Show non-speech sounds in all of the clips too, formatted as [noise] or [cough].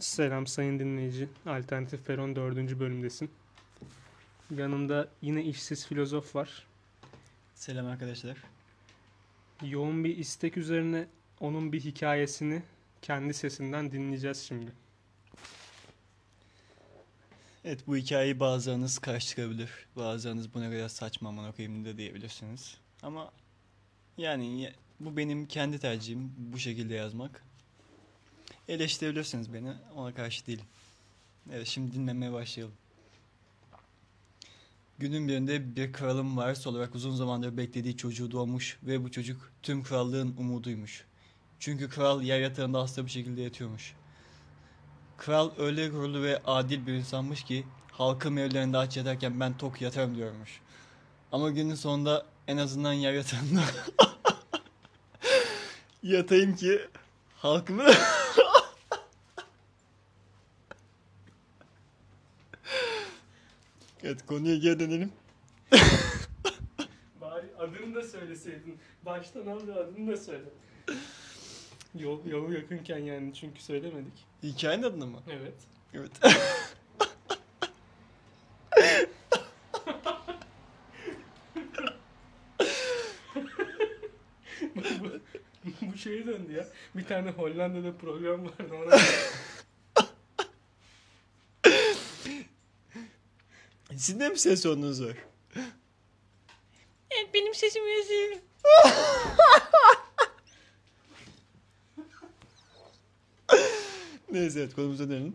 Selam sayın dinleyici. Alternatif Peron 4. bölümdesin. Yanında yine işsiz filozof var. Selam arkadaşlar. Yoğun bir istek üzerine onun bir hikayesini kendi sesinden dinleyeceğiz şimdi. Evet bu hikayeyi bazılarınız karıştırabilir. Bazılarınız bu ne kadar saçma aman okuyayım da diyebilirsiniz. Ama yani ya- bu benim kendi tercihim bu şekilde yazmak. Eleştirebilirsiniz beni ona karşı değilim. Evet şimdi dinlemeye başlayalım. Günün birinde bir kralın varisi olarak uzun zamandır beklediği çocuğu doğmuş ve bu çocuk tüm krallığın umuduymuş. Çünkü kral yer yatağında hasta bir şekilde yatıyormuş. Kral öyle gururlu ve adil bir insanmış ki halkım evlerinde aç yatarken ben tok yatarım diyormuş. Ama günün sonunda en azından yer yatağında [laughs] yatayım ki halkımı [laughs] Evet konuya geri dönelim. [laughs] Bari adını da söyleseydin. Baştan al ve adını da söyle. Yol, yolu yakınken yani çünkü söylemedik. Hikayenin adını mı? Evet. Evet. [laughs] bu, bu şeye döndü ya. Bir tane Hollanda'da program vardı ona. [laughs] Sizin de mi ses tonunuz var? evet benim sesim yazıyor. Neyse evet konumuza dönelim.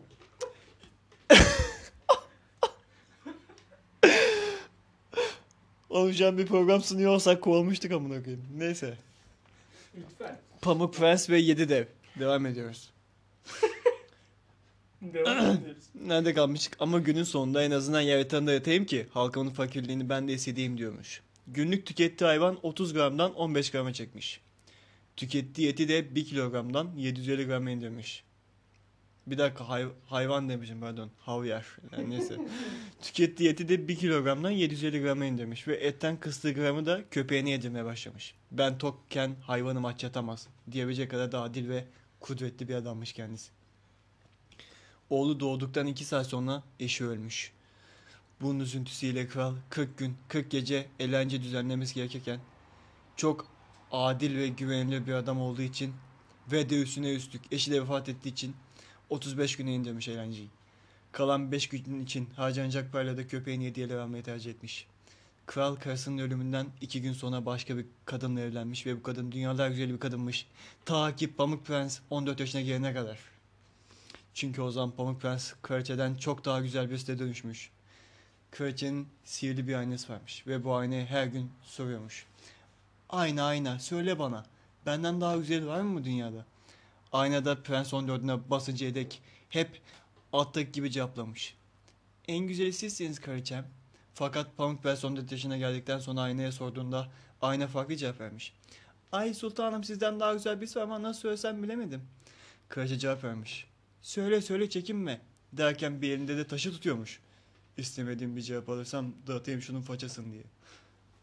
An bir program sunuyor olsak kovulmuştuk amına koyayım. Neyse. Lütfen. Pamuk Prens ve Yedi Dev. Devam ediyoruz. Devam ediyoruz. Nerede kalmıştık? Ama günün sonunda en azından yer yatağında yatayım ki halkımın fakirliğini ben de hissedeyim diyormuş. Günlük tükettiği hayvan 30 gramdan 15 grama çekmiş. Tükettiği eti de 1 kilogramdan 750 grama indirmiş. Bir dakika hay- hayvan demişim pardon. Havyar. Yani neyse. [laughs] Tükettiği eti de 1 kilogramdan 750 grama indirmiş. Ve etten kıstığı gramı da köpeğine yedirmeye başlamış. Ben tokken hayvanım aç yatamaz. Diyebilecek kadar da adil ve kudretli bir adammış kendisi. Oğlu doğduktan 2 saat sonra eşi ölmüş. Bunun üzüntüsüyle kral 40 gün 40 gece eğlence düzenlemesi gerekirken çok adil ve güvenilir bir adam olduğu için ve de üstüne üstlük eşi de vefat ettiği için 35 güne indirmiş eğlenceyi. Kalan 5 gün için harcanacak parayla da köpeğini hediyeler almayı tercih etmiş. Kral karısının ölümünden 2 gün sonra başka bir kadınla evlenmiş ve bu kadın dünyalar güzeli bir kadınmış. Ta ki Pamuk Prens 14 yaşına gelene kadar. Çünkü o zaman Pamuk Prens kraliçeden çok daha güzel bir site dönüşmüş. Kraliçenin sihirli bir aynası varmış ve bu aynayı her gün soruyormuş. Ayna ayna söyle bana benden daha güzel var mı bu dünyada? Aynada Prens 14'üne basıncaya dek hep attaki gibi cevaplamış. En güzeli sizsiniz kraliçem. Fakat Pamuk Prens 14 yaşına geldikten sonra aynaya sorduğunda ayna farklı cevap vermiş. Ay sultanım sizden daha güzel birisi var ama nasıl söylesem bilemedim. Kraliçe cevap vermiş. Söyle söyle çekinme derken bir elinde de taşı tutuyormuş. İstemediğim bir cevap alırsam dağıtayım şunun façasını diye.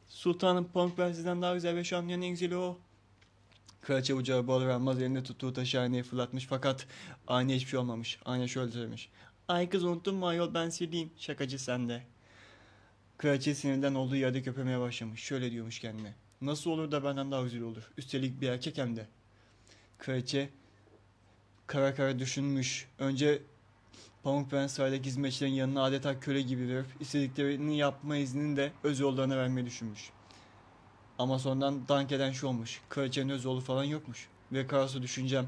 Sultanım Pamuk Prens'den daha güzel ve şu an o. Kraliçe bu cevabı alır almaz elinde tuttuğu taşı aynaya fırlatmış fakat aynaya hiçbir şey olmamış. Ayna şöyle söylemiş. Ay kız unuttun mu ayol ben sileyim. Şakacı sende. Kraliçe sinirden olduğu yerde köpemeye başlamış. Şöyle diyormuş kendine. Nasıl olur da benden daha güzel olur. Üstelik bir erkek hem de. Kraliçe kara kara düşünmüş. Önce Pamuk Prens hizmetçilerin yanına adeta köle gibi verip istediklerini yapma iznini de öz yollarına vermeyi düşünmüş. Ama sonradan dank eden şu olmuş. Kraliçenin öz oğlu falan yokmuş. Ve karası düşüncem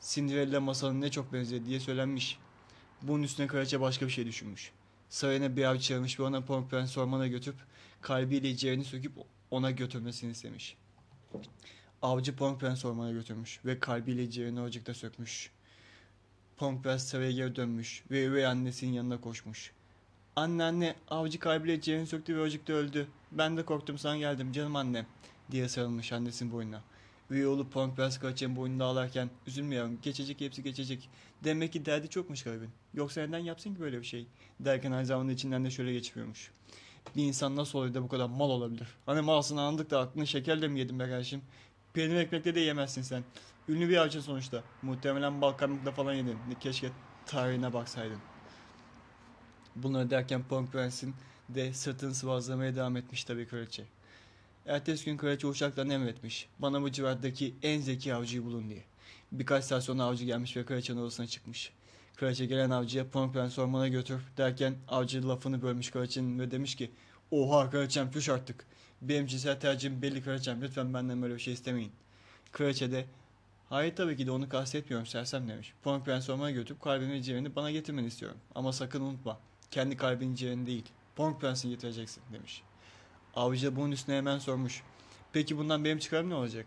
Cinderella masalına ne çok benziyor diye söylenmiş. Bunun üstüne kraliçe başka bir şey düşünmüş. Sarayına bir avcı çağırmış ve ona Pamuk Prens ormana götürüp kalbiyle ciğerini söküp ona götürmesini istemiş. Avcı Pamuk Prens ormana götürmüş ve kalbiyle ciğerini ocakta sökmüş. Pamuk Prens saraya geri dönmüş ve üvey annesinin yanına koşmuş. Anne anne avcı kalbiyle ciğerini söktü ve ocakta öldü. Ben de korktum sana geldim canım annem diye sarılmış annesinin boynuna. Üvey oğlu Pamuk Prens kraliçenin boynunda ağlarken üzülme geçecek hepsi geçecek. Demek ki derdi çokmuş garibin. Yoksa neden yapsın ki böyle bir şey? Derken aynı zamanda içinden de şöyle geçmiyormuş. Bir insan nasıl oluyor da bu kadar mal olabilir? Hani malsını andık da aklını şekerle mi yedin be kardeşim? Peynir ekmekle de yemezsin sen. Ünlü bir avcı sonuçta. Muhtemelen bal karanlıkla falan yedin. Keşke tarihine baksaydın. Bunları derken Pong Prens'in de sırtını sıvazlamaya devam etmiş tabii kraliçe. Ertesi gün kraliçe uçaktan emretmiş. Bana bu civardaki en zeki avcıyı bulun diye. Birkaç saat sonra avcı gelmiş ve kraliçenin odasına çıkmış. Kraliçe gelen avcıya Pong Prens ormana götür derken avcı lafını bölmüş kraliçenin ve demiş ki Oha kraliçem füş artık. Benim cinsel tercihim belli kraliçem lütfen benden böyle bir şey istemeyin. Kraliçe de hayır tabii ki de onu kastetmiyorum sersem demiş. Pong Prens ormana götürüp kalbimi ve ciğerini bana getirmeni istiyorum. Ama sakın unutma kendi kalbinin ciğerini değil Pong Prens'i getireceksin demiş. Avcı da bunun üstüne hemen sormuş. Peki bundan benim çıkarım ne olacak?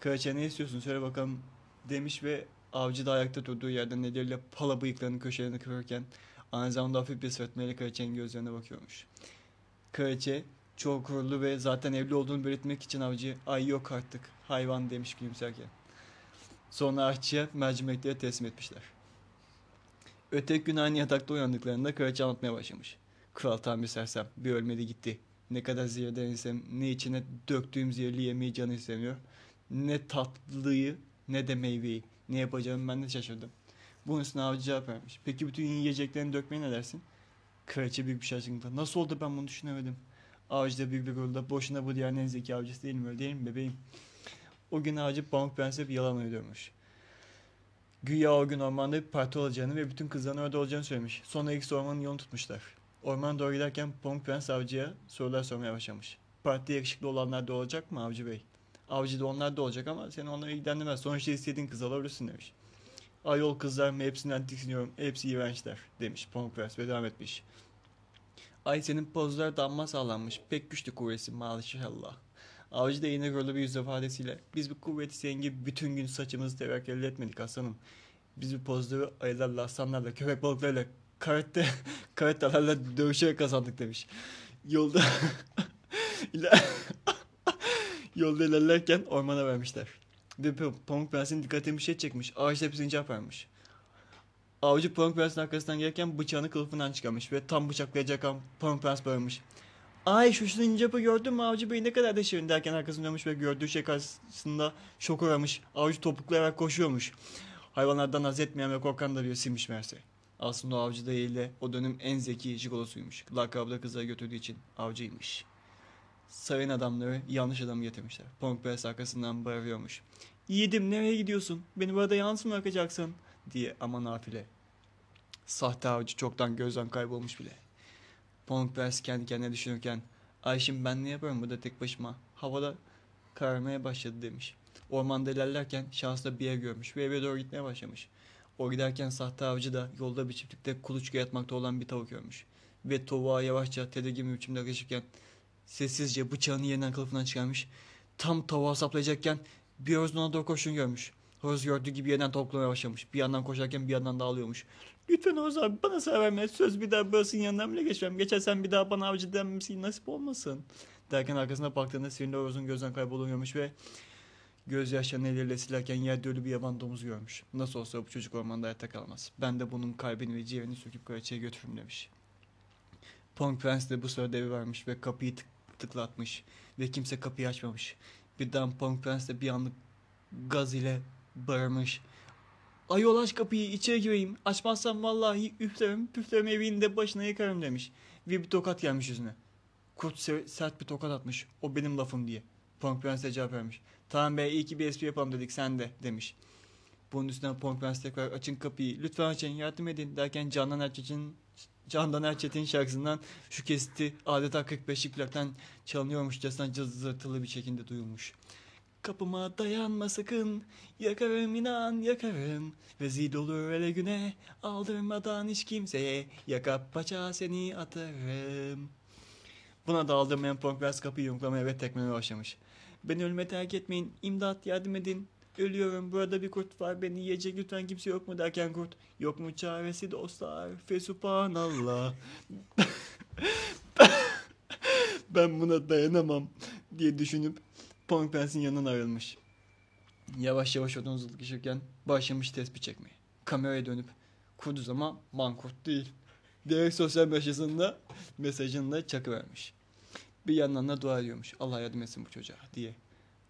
Kraliçe ne istiyorsun söyle bakalım demiş ve avcı da ayakta durduğu yerden elleriyle pala bıyıklarını köşelerine kıvırırken aynı zamanda hafif bir sırtmayla kraliçenin gözlerine bakıyormuş. Kraliçe çok gururlu ve zaten evli olduğunu belirtmek için avcı ay yok artık hayvan demiş gülümserken. Sonra aşçıya mercimekleri teslim etmişler. Öteki gün aynı yatakta uyandıklarında kraliçe anlatmaya başlamış. Kral tam bir sersem bir ölmedi gitti. Ne kadar zehirden isem ne içine döktüğüm zehirli yemeği canı istemiyor. Ne tatlıyı ne de meyveyi. Ne yapacağımı ben de şaşırdım. Bunun üstüne avcı cevap vermiş. Peki bütün yiyeceklerini dökmeye ne dersin? Kraliçe büyük bir şaşkınlıkla. Nasıl oldu ben bunu düşünemedim. Avcı da büyük bir gururla. Boşuna bu dünyanın en zeki avcısı değil mi öyle değil mi bebeğim? O gün avcı Pamuk Prens'e bir yalan uydurmuş. Güya o gün ormanda bir parti olacağını ve bütün kızların orada olacağını söylemiş. Sonra ikisi ormanın yolunu tutmuşlar. Ormana doğru giderken Pamuk Prens avcıya sorular sormaya başlamış. Partide yakışıklı olanlar da olacak mı avcı bey? Avcı da onlar da olacak ama seni onlara ilgilendirmez. Sonuçta istediğin kız alabilirsin demiş. Ayol kızlar mı hepsinden tiksiniyorum. Hepsi iğrençler demiş Pamuk Prens ve devam etmiş. Ay senin pozlar damma sağlanmış. Pek güçlü kuvvetsin maşallah. Avcı da yine gururlu bir yüz ifadesiyle biz bu kuvveti senin gibi bütün gün saçımızı teverk elde etmedik aslanım. Biz bu pozları ayılarla, aslanlarla, köpek balıklarıyla, karate, [laughs] karatelerle dövüşerek kazandık demiş. Yolda [laughs] İler... [laughs] Yolda ilerlerken ormana vermişler. Ve Pamuk Prens'in dikkatini bir şey çekmiş. Ağaçta bir sincap varmış. Avcı Pamuk Prens'in arkasından gelirken bıçağını kılıfından çıkarmış ve tam bıçaklayacak an Pamuk Prens bağırmış. Ay şu sincapı gördün mü avcı bey ne kadar da şirin derken arkasını dönmüş ve gördüğü şey karşısında şok uğramış. Avcı topuklayarak koşuyormuş. Hayvanlardan haz etmeyen ve korkan da birisiymiş meğerse. Aslında o avcı değil de o dönem en zeki jigolosuymuş. Lakabı da kızları götürdüğü için avcıymış. Sayın adamları yanlış adamı getirmişler. Pamuk Prens arkasından bağırıyormuş. Yiğidim nereye gidiyorsun? Beni burada yalnız mı bırakacaksın? diye ama nafile. Sahte avcı çoktan gözden kaybolmuş bile. Pamuk Prens kendi kendine düşünürken Ayşim ben ne yapıyorum burada tek başıma? Havada kararmaya başladı demiş. Ormanda ilerlerken şansla bir yer görmüş ve eve doğru gitmeye başlamış. O giderken sahte avcı da yolda bir çiftlikte kuluçka yatmakta olan bir tavuk görmüş. Ve tavuğa yavaşça tedirgin bir biçimde yaklaşırken sessizce bıçağını yeniden kılıfından çıkarmış. Tam tavuğa saplayacakken bir horoz ona doğru koşun görmüş. Horoz gördüğü gibi yeniden tavuklamaya başlamış. Bir yandan koşarken bir yandan da ağlıyormuş. Lütfen Horoz abi bana sever verme. Söz bir daha burasının yanından bile geçmem. Geçersen bir daha bana avcı denmesi nasip olmasın. Derken arkasına baktığında sinirli horozun gözden kayboluyormuş ve gözyaşlarını elleriyle silerken yerde ölü bir yaban domuz görmüş. Nasıl olsa bu çocuk ormanda hayatta kalmaz. Ben de bunun kalbini ve ciğerini söküp kraliçeye götürürüm demiş. Pong Prens de bu sırada evi vermiş ve kapıyı tık tıklatmış ve kimse kapıyı açmamış. Birden Pong Prens de bir anlık gaz ile bağırmış. Ayol aç kapıyı içeri gireyim. Açmazsam vallahi üflerim püflerim evinde başına yıkarım demiş. Ve bir tokat gelmiş yüzüne. Kurt sert bir tokat atmış. O benim lafım diye. Pong Prens de cevap vermiş. Tamam be iyi ki bir espri yapalım dedik sen de demiş. Bunun üstüne Pong Prens tekrar açın kapıyı lütfen açın yardım edin derken Candan Erçetin Candan Erçetin şarkısından şu kesiti adeta 45'lik plaktan çalınıyormuşçasına cızırtılı bir şekilde duyulmuş. Kapıma dayanma sakın, yakarım inan yakarım. Vezil olur ele güne, aldırmadan hiç kimseye, yaka paça seni atarım. Buna da aldırmayan Pong Prens kapıyı yumruklamaya ve tekmeye başlamış. Beni ölüme terk etmeyin, imdat yardım edin. Ölüyorum burada bir kurt var beni yiyecek lütfen kimse yok mu derken kurt. Yok mu çaresi dostlar fesubhanallah. [laughs] ben buna dayanamam diye düşünüp Pong Prens'in yanından ayrılmış. Yavaş yavaş odan uzaklaşırken başlamış tespih çekmeye. Kameraya dönüp kuduz ama mankurt değil. Diyerek sosyal mesajında mesajını da çakıvermiş. Bir yandan da dua ediyormuş. Allah yardım etsin bu çocuğa diye.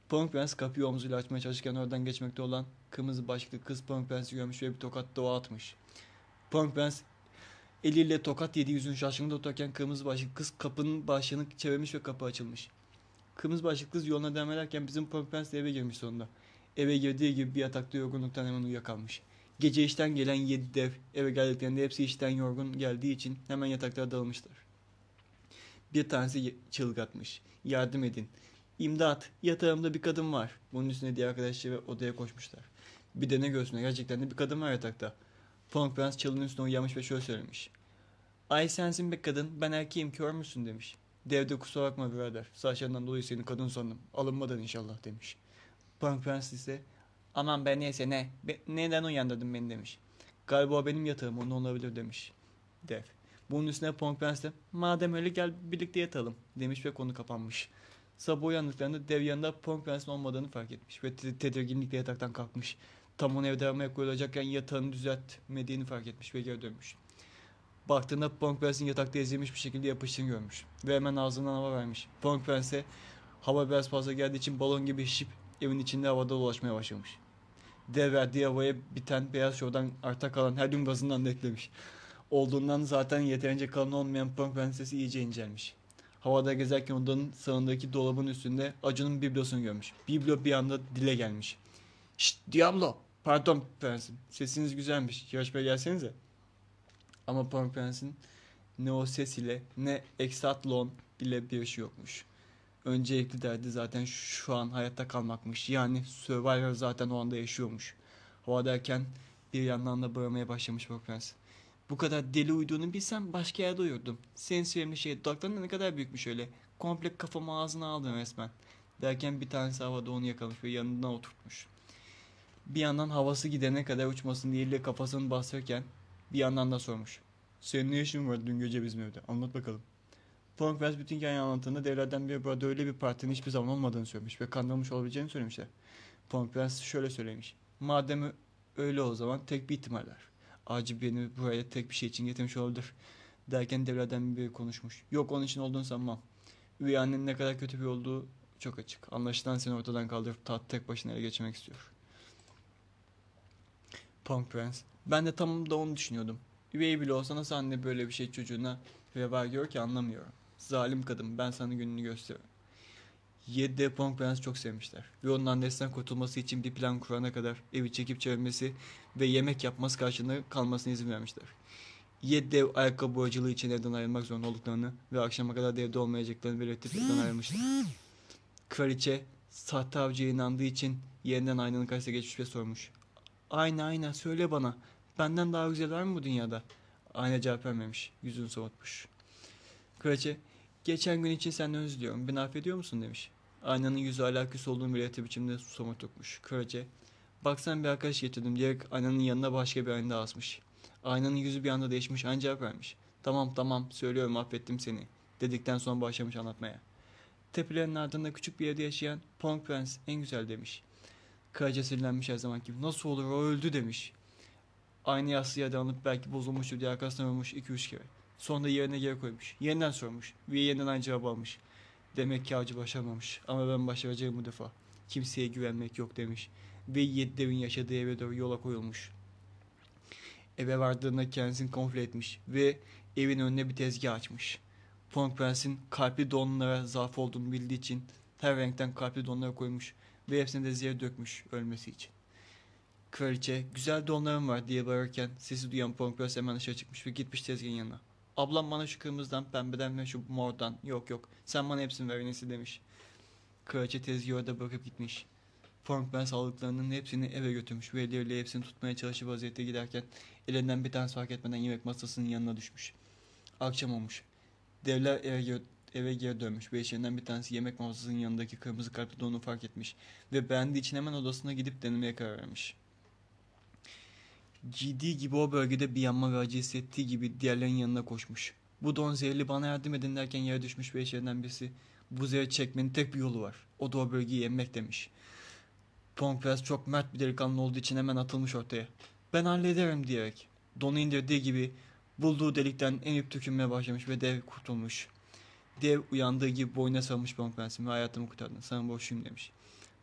Pong Prens kapıyı omzuyla açmaya çalışırken oradan geçmekte olan kırmızı başlıklı kız Pong Prens'i görmüş ve bir tokat doğa atmış. Punk Prens eliyle tokat yedi yüzün şaşkınında otururken kırmızı başlıklı kız kapının başını çevirmiş ve kapı açılmış. Kırmızı kız yoluna devam ederken bizim de eve girmiş sonunda. Eve girdiği gibi bir yatakta yorgunluktan hemen uyuyakalmış. Gece işten gelen yedi dev eve geldiklerinde hepsi işten yorgun geldiği için hemen yataklara dağılmışlar. Bir tanesi çığlık atmış. Yardım edin. İmdat, yatağımda bir kadın var. Bunun üstüne diğer arkadaşları odaya koşmuşlar. Bir de ne göğsüne gerçekten de bir kadın var yatakta. Punk Prens çalının üstüne uyuyamış ve şöyle söylemiş. Ay sensin be kadın, ben erkeğim kör müsün demiş. Dev de kusura bakma birader. Saçlarından dolayı seni kadın sandım. Alınmadan inşallah demiş. Punk Prens ise aman be neyse ne, Be- neden uyandırdın beni demiş. Galiba benim yatağım onu olabilir demiş. Dev. Bunun üstüne Punk Prens de madem öyle gel birlikte yatalım demiş ve konu kapanmış. Sabah uyandıklarında dev yanında Punk Prens'in olmadığını fark etmiş ve te- tedirginlikle yataktan kalkmış. Tam onu evde aramaya koyulacakken yatağını düzeltmediğini fark etmiş ve geri dönmüş. Baktığında Punk Prens'in yatakta ezilmiş bir şekilde yapıştığını görmüş ve hemen ağzından hava vermiş. Punk Prens'e hava biraz fazla geldiği için balon gibi şişip evin içinde havada dolaşmaya başlamış. Dev verdiği havaya biten beyaz şovdan arta kalan her gün bazından da eklemiş. Olduğundan zaten yeterince kalın olmayan Punk Prensesi iyice incelmiş. Havada gezerken odanın sağındaki dolabın üstünde Acun'un biblosunu görmüş. Biblo bir anda dile gelmiş. Şşt Diablo! Pardon prensim. Sesiniz güzelmiş. Yarışmaya gelsenize. Ama Punk Prens'in ne o ses ile ne Exatlon ile bir işi yokmuş. Öncelikli derdi zaten şu an hayatta kalmakmış. Yani Survivor zaten o anda yaşıyormuş. Havadayken bir yandan da bağırmaya başlamış Punk Prens. Bu kadar deli uyduğunu bilsem başka yerde uyurdum. Senin sevimli şey dudakların da ne kadar büyükmüş öyle. Komple kafamı ağzına aldın resmen. Derken bir tanesi havada onu yakalamış ve yanından oturtmuş. Bir yandan havası gidene kadar uçmasın diye kafasını bastırırken bir yandan da sormuş. Senin ne işin var dün gece bizim evde? Anlat bakalım. Prens bütün hikayeyi anlattığında devlerden biri burada öyle bir partinin hiçbir zaman olmadığını söylemiş ve kandırılmış olabileceğini söylemişler. Prens şöyle söylemiş. Madem öyle o zaman tek bir ihtimal var. Acı beni buraya tek bir şey için getirmiş olabilir. Derken devlerden biri konuşmuş. Yok onun için olduğunu sanmam. Üvey annenin ne kadar kötü bir olduğu çok açık. Anlaşılan seni ortadan kaldırıp taht tek başına ele geçirmek istiyor. Punk Prens. Ben de tam da onu düşünüyordum. Üvey bile olsa nasıl anne böyle bir şey çocuğuna reva görüyor ki anlamıyorum. Zalim kadın ben sana gününü gösteririm. 7'de Punk Prens çok sevmişler. Ve onun annesinden kurtulması için bir plan kurana kadar evi çekip çevirmesi ve yemek yapması karşılığında kalmasına izin vermişler. 7 dev ayakkabı boyacılığı için evden ayrılmak zorunda olduklarını ve akşama kadar da evde olmayacaklarını belirtip evden ayrılmışlar. Kraliçe sahte avcıya inandığı için yeniden aynanın karşısına geçmiş ve sormuş. Ayna ayna söyle bana benden daha güzel var mı bu dünyada? Ayna cevap vermemiş. Yüzünü soğutmuş. Kraliçe geçen gün için senden özür diliyorum. Beni affediyor musun demiş. Aynanın yüzü alakası olduğunu belirtti biçimde somurtmuş. Kraliçe baksan bir arkadaş getirdim diyerek aynanın yanına başka bir ayna daha asmış. Aynanın yüzü bir anda değişmiş aynı cevap vermiş. Tamam tamam söylüyorum affettim seni dedikten sonra başlamış anlatmaya. Tepelerin ardında küçük bir evde yaşayan Punk Prens en güzel demiş. Kraliçe sinirlenmiş her zaman gibi. Nasıl olur o öldü demiş. Aynı yassı yerde alıp belki bozulmuştur diye arkasına vurmuş 2-3 kere. Sonra yerine geri koymuş. Yeniden sormuş. Ve yeniden aynı cevabı almış. Demek ki avcı başarmamış. Ama ben başaracağım bu defa. Kimseye güvenmek yok demiş. Ve yedi devin yaşadığı eve doğru yola koyulmuş. Eve vardığında kendisini konfle etmiş. Ve evin önüne bir tezgah açmış. Punk Prens'in kalpli donlara zaaf olduğunu bildiği için her renkten kalpli donlara koymuş. Ve hepsini de zehir dökmüş ölmesi için. Kraliçe güzel donlarım var diye bağırırken sesi duyan Punk Prens hemen dışarı çıkmış ve gitmiş tezgahın yanına. Ablam bana şu kırmızıdan, pembeden ve şu mordan. Yok yok sen bana hepsini ver enesi demiş. Kraliçe tezgahı orada bırakıp gitmiş. Punk Prens aldıklarının hepsini eve götürmüş ve elleriyle hepsini tutmaya çalışıp vaziyette giderken elinden bir tanesi fark etmeden yemek masasının yanına düşmüş. Akşam olmuş. Devler eve, eve geri dönmüş ve işlerinden bir tanesi yemek masasının yanındaki kırmızı kalpli donu fark etmiş ve beğendiği için hemen odasına gidip denemeye karar vermiş. Ciddi gibi o bölgede bir yanma ve acı hissettiği gibi diğerlerinin yanına koşmuş. Bu don zehirli bana yardım edin derken yere düşmüş ve işlerinden birisi bu zehri çekmenin tek bir yolu var. O da o bölgeyi yenmek demiş. Press çok mert bir delikanlı olduğu için hemen atılmış ortaya. Ben hallederim diyerek. Donu indirdiği gibi bulduğu delikten enip tükünmeye başlamış ve dev kurtulmuş. Dev uyandığı gibi boyuna sarılmış Prens'in ve hayatımı kurtardın. Sana borçluyum demiş.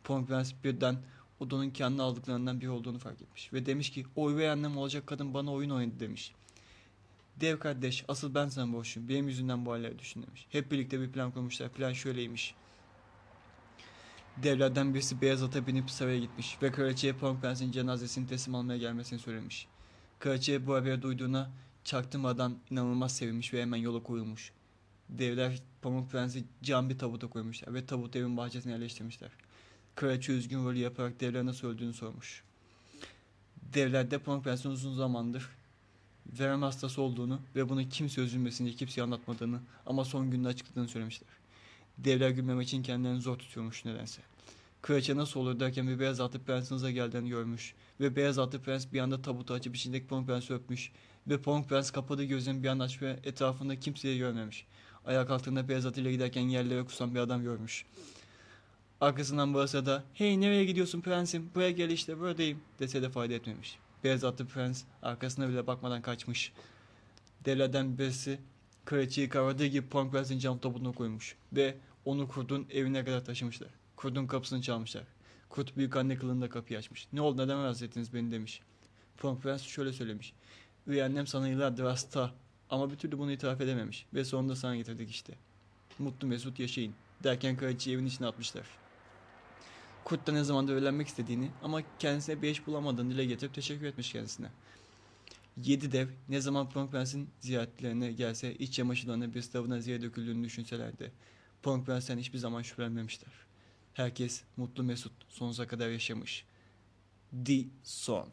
Prens birden odanın kendi aldıklarından biri olduğunu fark etmiş. Ve demiş ki o üvey annem olacak kadın bana oyun oynadı demiş. Dev kardeş asıl ben sana borçluyum. Benim yüzünden bu hallere düştün demiş. Hep birlikte bir plan kurmuşlar. Plan şöyleymiş. Devlerden birisi beyaz ata binip saraya gitmiş ve kraliçeye Pamuk Prens'in cenazesini teslim almaya gelmesini söylemiş. Kraliçe bu haberi duyduğuna çaktırmadan inanılmaz sevinmiş ve hemen yola koyulmuş. Devler Pamuk Prens'i cam bir tabuta koymuşlar ve tabutu evin bahçesine yerleştirmişler. Kraliçe üzgün rolü yaparak devler nasıl öldüğünü sormuş. Devler de Pamuk Prens'in uzun zamandır verem hastası olduğunu ve bunu kimse üzülmesin diye kimseye anlatmadığını ama son günde açıkladığını söylemişler. Devler gülmemek için kendilerini zor tutuyormuş nedense. Kraliçe nasıl olur derken bir beyaz atlı prensin hızla geldiğini görmüş. Ve beyaz atlı prens bir anda tabutu açıp içindeki Pamuk Prens'i öpmüş. Ve Pamuk Prens kapadığı gözlerini bir anda ve etrafında kimseyi görmemiş. Ayak altında beyaz atıyla giderken yerlere kusan bir adam görmüş. Arkasından bağırsa da hey nereye gidiyorsun prensim buraya gel işte buradayım dese de fayda etmemiş. Beyaz atlı prens arkasına bile bakmadan kaçmış. Devlerden birisi kraliçeyi kavradığı gibi Pamuk Prens'in cam tabutuna koymuş. Ve onu kurdun evine kadar taşımışlar. Kurdun kapısını çalmışlar. Kurt büyük anne kılığında kapıyı açmış. Ne oldu neden rahatsız ettiniz beni demiş. Pamuk Prens şöyle söylemiş. Üvey annem sana yıllardır hasta ama bir türlü bunu itiraf edememiş. Ve sonunda sana getirdik işte. Mutlu mesut yaşayın. Derken kraliçeyi evin içine atmışlar. Kurt da ne zamandır öğrenmek istediğini ama kendisine bir eş bulamadığını dile getirip teşekkür etmiş kendisine. Yedi dev ne zaman Pamuk Prens'in ziyaretlerine gelse iç çamaşırlarına bir stavına ziya döküldüğünü düşünselerdi. Pamuk Prens'ten hiçbir zaman şüphelenmemişler. Herkes mutlu mesut sonsuza kadar yaşamış. The Son